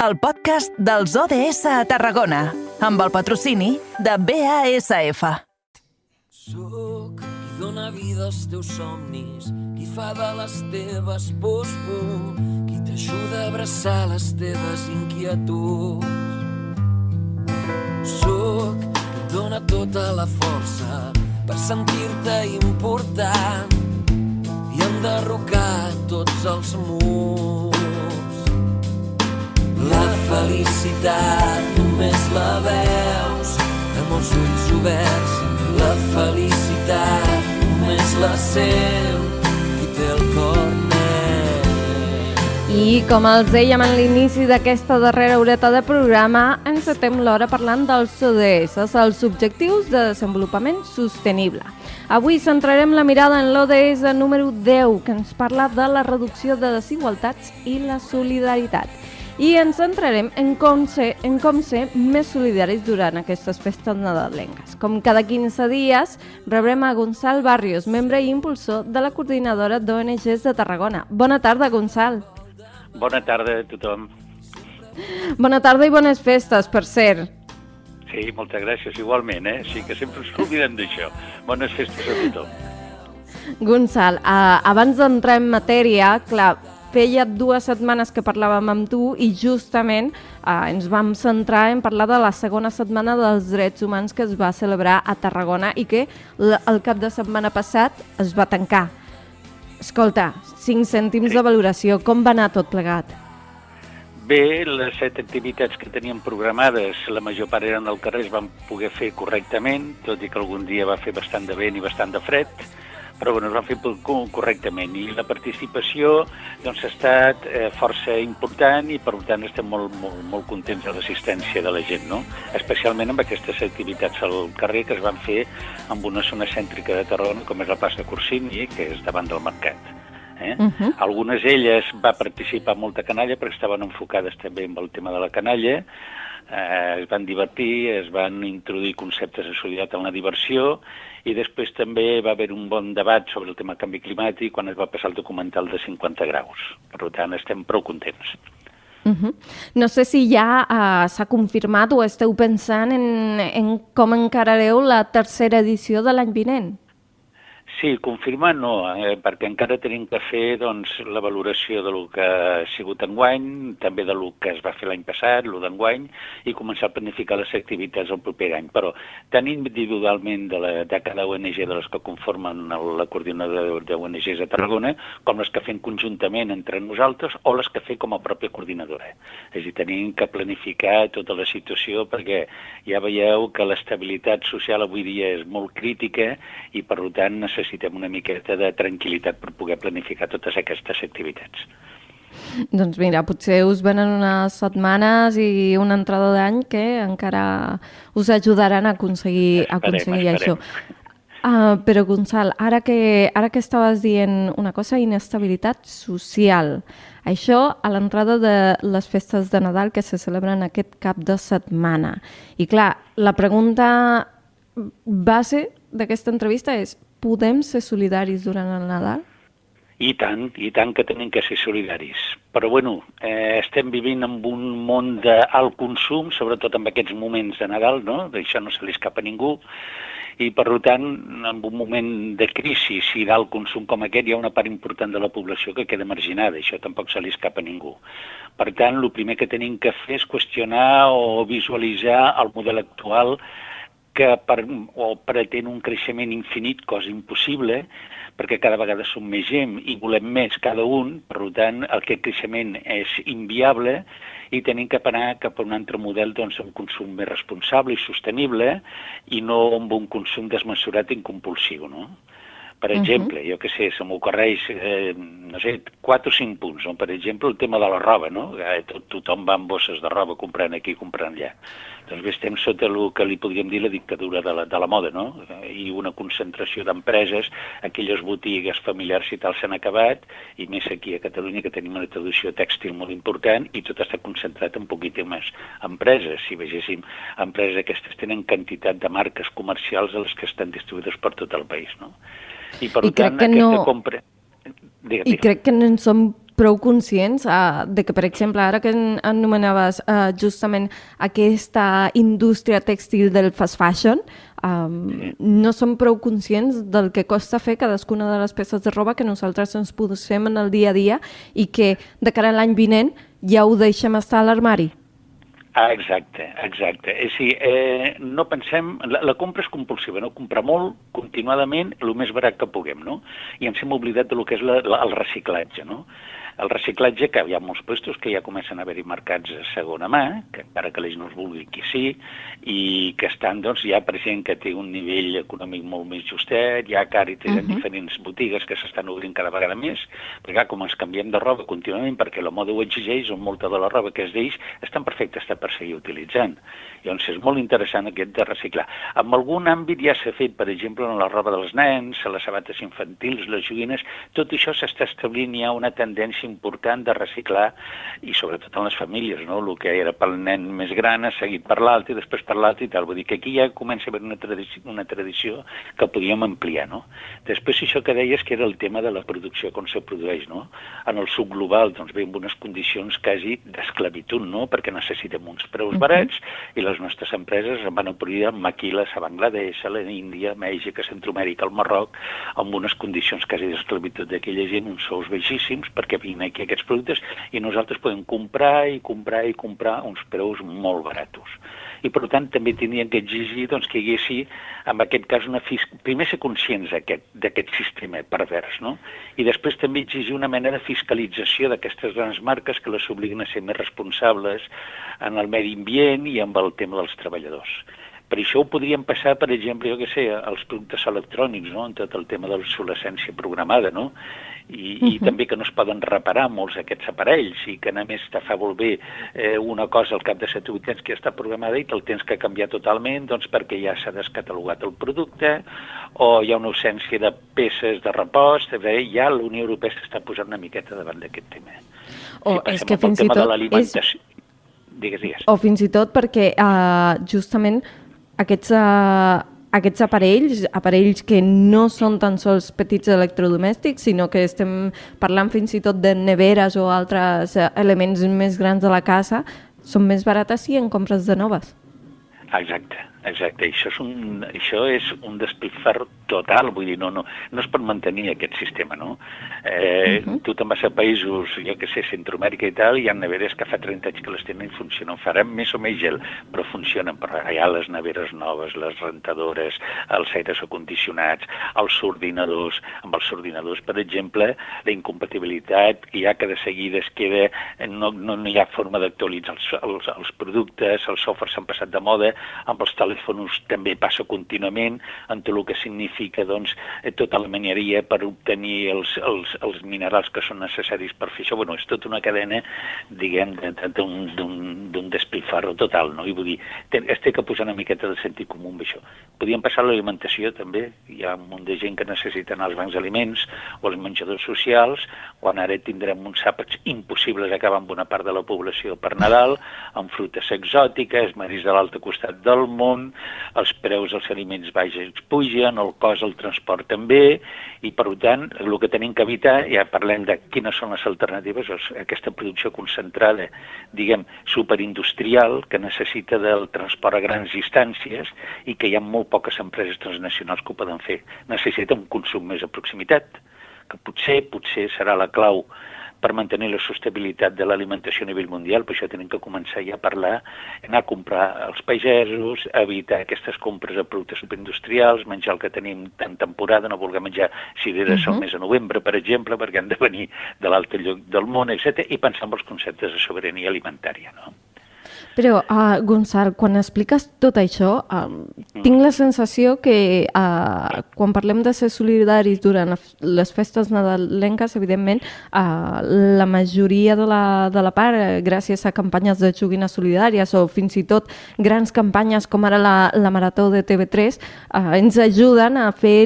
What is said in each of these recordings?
el podcast dels ODS a Tarragona, amb el patrocini de BASF. Soc qui dóna vida als teus somnis, qui fa de les teves pors por, qui t'ajuda a abraçar les teves inquietuds. Soc qui dóna tota la força per sentir-te important i enderrocar tots els murs. La felicitat només la veus amb els ulls oberts. La felicitat només la seu qui té el cor. I com els dèiem en l'inici d'aquesta darrera horeta de programa, encetem l'hora parlant dels ODS, els Objectius de Desenvolupament Sostenible. Avui centrarem la mirada en l'ODS número 10, que ens parla de la reducció de desigualtats i la solidaritat i ens centrarem en com ser, en com ser més solidaris durant aquestes festes nadalenques. Com cada 15 dies, rebrem a Gonçal Barrios, membre i impulsor de la coordinadora d'ONGs de Tarragona. Bona tarda, Gonçal. Bona tarda a tothom. Bona tarda i bones festes, per cert. Sí, moltes gràcies, igualment, eh? Sí, que sempre ens oblidem d'això. Bones festes a tothom. Gonçal, eh, abans d'entrar en matèria, clar, feia dues setmanes que parlàvem amb tu i justament eh, ens vam centrar en parlar de la segona setmana dels drets humans que es va celebrar a Tarragona i que el cap de setmana passat es va tancar. Escolta, 5 cèntims sí. de valoració, com va anar tot plegat? Bé, les set activitats que teníem programades, la major part eren al carrer, es van poder fer correctament, tot i que algun dia va fer bastant de vent i bastant de fred, però bueno, es va fer correctament i la participació doncs, ha estat eh, força important i per tant estem molt, molt, molt contents de l'assistència de la gent, no? especialment amb aquestes activitats al carrer que es van fer amb una zona cèntrica de Tarragona com és la plaça Corsini, que és davant del mercat. Eh? Uh -huh. Algunes d'elles va participar molta canalla perquè estaven enfocades també amb el tema de la canalla, eh, es van divertir, es van introduir conceptes de solidaritat en la diversió i després també va haver un bon debat sobre el tema canvi climàtic quan es va passar el documental de 50 graus. Per tant, estem prou contents. Uh -huh. No sé si ja uh, s'ha confirmat o esteu pensant en, en com encarareu la tercera edició de l'any vinent. Sí, confirmar no, eh, perquè encara tenim que fer doncs, la valoració de lo que ha sigut enguany, també de lo que es va fer l'any passat, lo d'enguany, i començar a planificar les activitats el proper any. Però tant individualment de, la, de cada ONG de les que conformen el, la coordinadora d'ONGs a Tarragona, com les que fem conjuntament entre nosaltres o les que fem com a pròpia coordinadora. És a dir, tenim que planificar tota la situació perquè ja veieu que l'estabilitat social avui dia és molt crítica i per tant necessitem necessitem una miqueta de tranquil·litat per poder planificar totes aquestes activitats. Doncs mira, potser us venen unes setmanes i una entrada d'any que encara us ajudaran a aconseguir, a aconseguir esperem, això. Uh, però, Gonçal, ara que, ara que estaves dient una cosa, inestabilitat social. Això a l'entrada de les festes de Nadal que se celebren aquest cap de setmana. I clar, la pregunta base d'aquesta entrevista és podem ser solidaris durant el Nadal? I tant, i tant que tenim que ser solidaris. Però, bueno, eh, estem vivint en un món d'alt consum, sobretot en aquests moments de Nadal, no? D'això no se li escapa a ningú. I, per tant, en un moment de crisi i d'alt consum com aquest, hi ha una part important de la població que queda marginada. Això tampoc se li escapa a ningú. Per tant, el primer que tenim que fer és qüestionar o visualitzar el model actual que per, o pretén un creixement infinit, cosa impossible, perquè cada vegada som més gent i volem més cada un, per tant, aquest creixement és inviable i tenim que anar cap a un altre model doncs, amb consum més responsable i sostenible i no amb un consum desmesurat i incompulsiu. No? Per exemple, uh -huh. jo que sé, se m'ocorreix, eh, no sé, quatre o cinc punts. No? Per exemple, el tema de la roba, no? Eh, tot, tothom va amb bosses de roba comprant aquí, comprant allà. Doncs bé, estem sota el que li podríem dir la dictadura de la, de la moda, no? I una concentració d'empreses, aquelles botigues familiars i tal s'han acabat, i més aquí a Catalunya que tenim una traducció tèxtil molt important, i tot està concentrat en poquíssimes empreses. Si vegéssim, empreses aquestes tenen quantitat de marques comercials a les que estan distribuïdes per tot el país, no? I per I tant, aquesta no... compra... Digue, digue. I crec que no en som prou conscients uh, de que, per exemple, ara que anomenaves uh, justament aquesta indústria textil del fast fashion, um, no som prou conscients del que costa fer cadascuna de les peces de roba que nosaltres ens posem en el dia a dia i que de cara a l'any vinent ja ho deixem estar a l'armari. Ah, exacte, exacte. És a dir, eh, no pensem... La, la compra és compulsiva, no? Comprar molt, continuadament, el més barat que puguem, no? I ens hem oblidat de lo que és la, la, el reciclatge, no? El reciclatge, que hi ha molts puestos que ja comencen a haver-hi mercats a segona mà, que encara que l'ells no es vulgui que sí, i que estan, doncs, ja per gent que té un nivell econòmic molt més justet, hi ha càrites uh -huh. en diferents botigues que s'estan obrint cada vegada més, perquè clar, com ens canviem de roba contínuament perquè la moda ho exigeix, o molta de la roba que és d'ells estan perfectes per seguir utilitzant. Llavors és molt interessant aquest de reciclar. En algun àmbit ja s'ha fet, per exemple, en la roba dels nens, a les sabates infantils, les joguines, tot això s'està establint, hi ha una tendència important de reciclar, i sobretot en les famílies, no? el que era pel nen més gran ha seguit per l'altre i després per l'altre i tal. Vull dir que aquí ja comença a haver una tradició, una tradició que podíem ampliar. No? Després això que deies que era el tema de la producció, com se produeix. No? En el sud global doncs, ve amb unes condicions quasi d'esclavitud, no? perquè necessitem uns preus barats i les nostres empreses van a produir maquiles a Bangladesh, a l'Índia, a Mèxic, a Centroamèrica, al Marroc, amb unes condicions quasi d'esclavitud d'aquella gent, uns sous baixíssims, perquè vinguin aquí aquests productes i nosaltres podem comprar i comprar i comprar uns preus molt baratos i per tant també tindrien que exigir doncs, que hi haguessi, en aquest cas, una fis... primer ser conscients d'aquest sistema pervers, no? i després també exigir una mena de fiscalització d'aquestes grans marques que les obliguen a ser més responsables en el medi ambient i amb el tema dels treballadors. Per això ho podríem passar, per exemple, jo què sé, als productes electrònics, no? en tot el tema de l'obsolescència programada, no? I, uh -huh. i també que no es poden reparar molts aquests aparells i que a més te fa volver eh, una cosa al cap de 7 o 8 anys que ja està programada i te'l tens que canviar totalment doncs perquè ja s'ha descatalogat el producte o hi ha una ausència de peces de repòs, bé, ja la Unió Europea s'està posant una miqueta davant d'aquest tema. O si és que fins i tot és... Digues, digues. O fins i tot perquè uh, justament aquests, uh, aquests aparells, aparells que no són tan sols petits electrodomèstics, sinó que estem parlant fins i tot de neveres o altres eh, elements més grans de la casa, són més barates si en compres de noves. Exacte. Exacte, això és un, això és un despilfarro total, vull dir, no, no, no es pot mantenir aquest sistema, no? Eh, uh -huh. Tu te'n vas a països, jo que sé, Centroamèrica i tal, hi ha neveres que fa 30 anys que les tenen i funcionen, faran més o menys gel, però funcionen, però hi ha les neveres noves, les rentadores, els aires acondicionats, els ordinadors, amb els ordinadors, per exemple, la incompatibilitat que hi ha que de seguida es queda, no, no, no hi ha forma d'actualitzar els, els, els productes, els softwares s'han passat de moda, amb els telèfons també passa contínuament, en tot el que significa doncs, eh, tota la mineria per obtenir els, els, els minerals que són necessaris per fer això. Bueno, és tota una cadena, diguem, d'un despilfarro total, no? I vull dir, es té que posar una miqueta de sentit comú amb això. Podríem passar l'alimentació també, hi ha un munt de gent que necessita als bancs d'aliments o als menjadors socials, quan ara tindrem uns àpats impossibles acabar amb una part de la població per Nadal, amb frutes exòtiques, maris de l'altre costat del món, món, els preus dels aliments baixos pugen, el cost del transport també, i per tant el que tenim que evitar, ja parlem de quines són les alternatives, és aquesta producció concentrada, diguem, superindustrial, que necessita del transport a grans distàncies i que hi ha molt poques empreses transnacionals que ho poden fer. Necessita un consum més a proximitat, que potser, potser serà la clau per mantenir la sostenibilitat de l'alimentació a nivell mundial, per això tenim que començar ja a parlar, anar a comprar als pagesos, evitar aquestes compres de productes superindustrials, menjar el que tenim en temporada, no voler menjar cireres uh -huh. al mes de novembre, per exemple, perquè han de venir de l'altre lloc del món, etc i pensar en els conceptes de sobirania alimentària. No? Però, uh, Gonçal, quan expliques tot això, uh, tinc la sensació que uh, quan parlem de ser solidaris durant les festes nadalenques, evidentment, uh, la majoria de la, de la part, gràcies a campanyes de joguines solidàries o fins i tot grans campanyes com ara la, la Marató de TV3, uh, ens ajuden a fer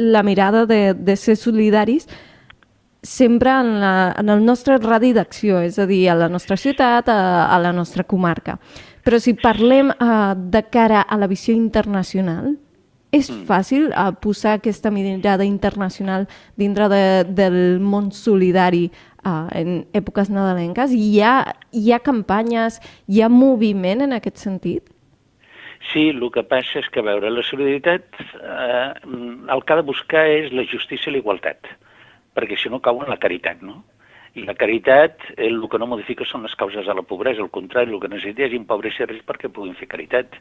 la mirada de, de ser solidaris sempre en, la, en el nostre radi d'acció, és a dir, a la nostra ciutat, a, a la nostra comarca. Però si parlem uh, de cara a la visió internacional, És mm. fàcil uh, posar aquesta mirada internacional dintre de, del món solidari uh, en èpoques nadalenques? Hi ha, hi ha campanyes, hi ha moviment en aquest sentit? Sí, el que passa és que, veure, la solidaritat, eh, el que ha de buscar és la justícia i la igualtat, perquè si no cau en la caritat, no? I la caritat, el que no modifica són les causes de la pobresa, al contrari, el que necessita és empobreixer res perquè puguin fer caritat.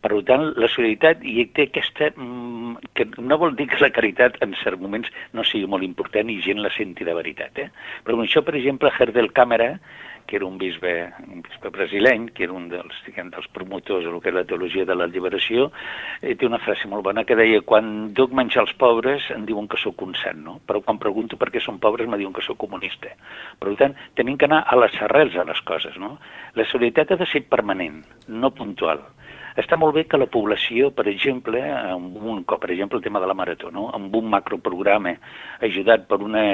Per tant, la solidaritat i té aquesta... Mm, que no vol dir que la caritat en certs moments no sigui molt important i gent la senti de veritat. Eh? Però això, per exemple, Herdel Càmera, que era un bisbe, un bisbe brasileny, que era un dels, diguem, dels promotors del que és la teologia de la lliberació, eh, té una frase molt bona que deia quan duc menjar als pobres em diuen que sóc un sant, no? però quan pregunto per què són pobres me diuen que sóc comunista. Per tant, tenim que anar a les arrels de les coses. No? La solidaritat ha de ser permanent, no puntual. Està molt bé que la població, per exemple, amb un per exemple, el tema de la marató, no? amb un macroprograma ajudat per una,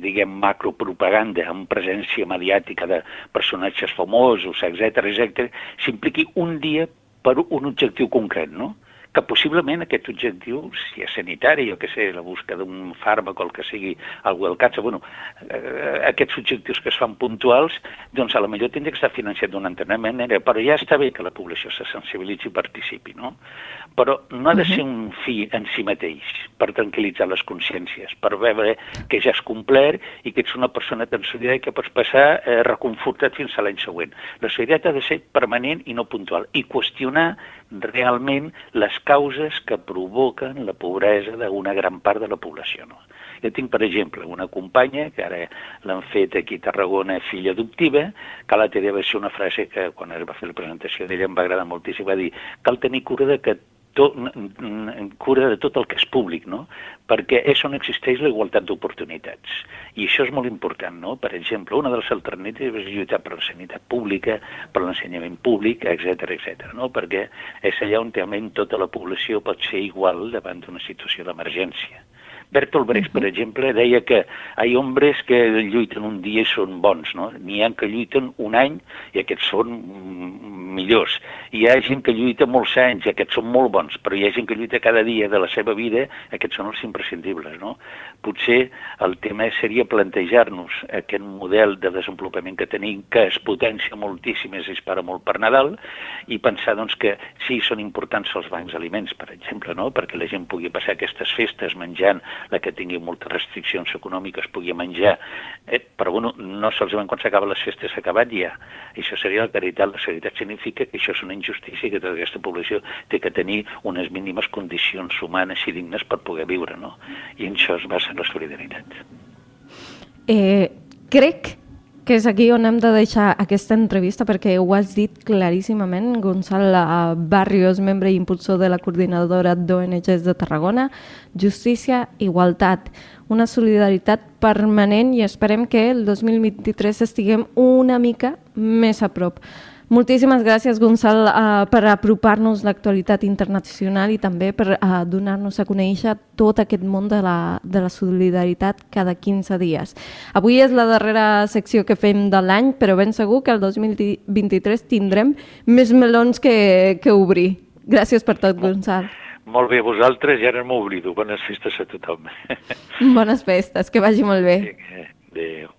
diguem, macropropaganda amb presència mediàtica de personatges famosos, etc etc, s'impliqui un dia per un objectiu concret, no? Que possiblement aquest objectiu, si és sanitari, o que sé, la busca d'un fàrmac o el que sigui, algú del càncer, bueno, eh, aquests objectius que es fan puntuals, doncs a la millor tindria que estar financiat d'una altra manera, però ja està bé que la població se sensibilitzi i participi, no? Però no ha de ser un fi en si mateix per tranquil·litzar les consciències, per veure que ja has complert i que ets una persona tan solidària que pots passar eh, reconfortat fins a l'any següent. La solidaritat ha de ser permanent i no puntual i qüestionar realment les causes que provoquen la pobresa d'una gran part de la població. No? Jo tinc, per exemple, una companya, que ara l'han fet aquí a Tarragona, filla adoptiva, que la té va ser una frase que quan es va fer la presentació d'ella em va agradar moltíssim, va dir cal tenir cura de que tot, cura de tot el que és públic, no? perquè és on existeix la igualtat d'oportunitats. I això és molt important, no? Per exemple, una de les alternatives és lluitar per la sanitat pública, per l'ensenyament públic, etc etc. no? perquè és allà on realment tota la població pot ser igual davant d'una situació d'emergència. Bertolt Brecht, per exemple, deia que hi ha hombres que lluiten un dia i són bons, no? N'hi ha que lluiten un any i aquests són millors. Hi ha gent que lluita molts anys i aquests són molt bons, però hi ha gent que lluita cada dia de la seva vida, aquests són els imprescindibles, no? Potser el tema seria plantejar-nos aquest model de desenvolupament que tenim, que es potència moltíssim, es dispara molt per Nadal, i pensar doncs, que sí, són importants els bancs d'aliments, per exemple, no? perquè la gent pugui passar aquestes festes menjant la que tingui moltes restriccions econòmiques pugui menjar, eh, però bueno, no solament quan s'acaben les festes s'ha acabat ja. Això seria la caritat. La solidaritat significa que això és una injustícia que tota aquesta població té que tenir unes mínimes condicions humanes i dignes per poder viure, no? I en això es basa la solidaritat. Eh, crec que és aquí on hem de deixar aquesta entrevista perquè ho has dit claríssimament. Gonçal Barrios, membre i impulsor de la coordinadora d'ONGs de Tarragona, Justícia, Igualtat, una solidaritat permanent i esperem que el 2023 estiguem una mica més a prop. Moltíssimes gràcies, Gonçal, uh, per apropar-nos l'actualitat internacional i també per uh, donar-nos a conèixer tot aquest món de la, de la solidaritat cada 15 dies. Avui és la darrera secció que fem de l'any, però ben segur que el 2023 tindrem més melons que, que obrir. Gràcies per tot, Gonçal. Molt bé, vosaltres, i ara m'oblido. Bones festes a tothom. Bones festes, que vagi molt bé. Adéu.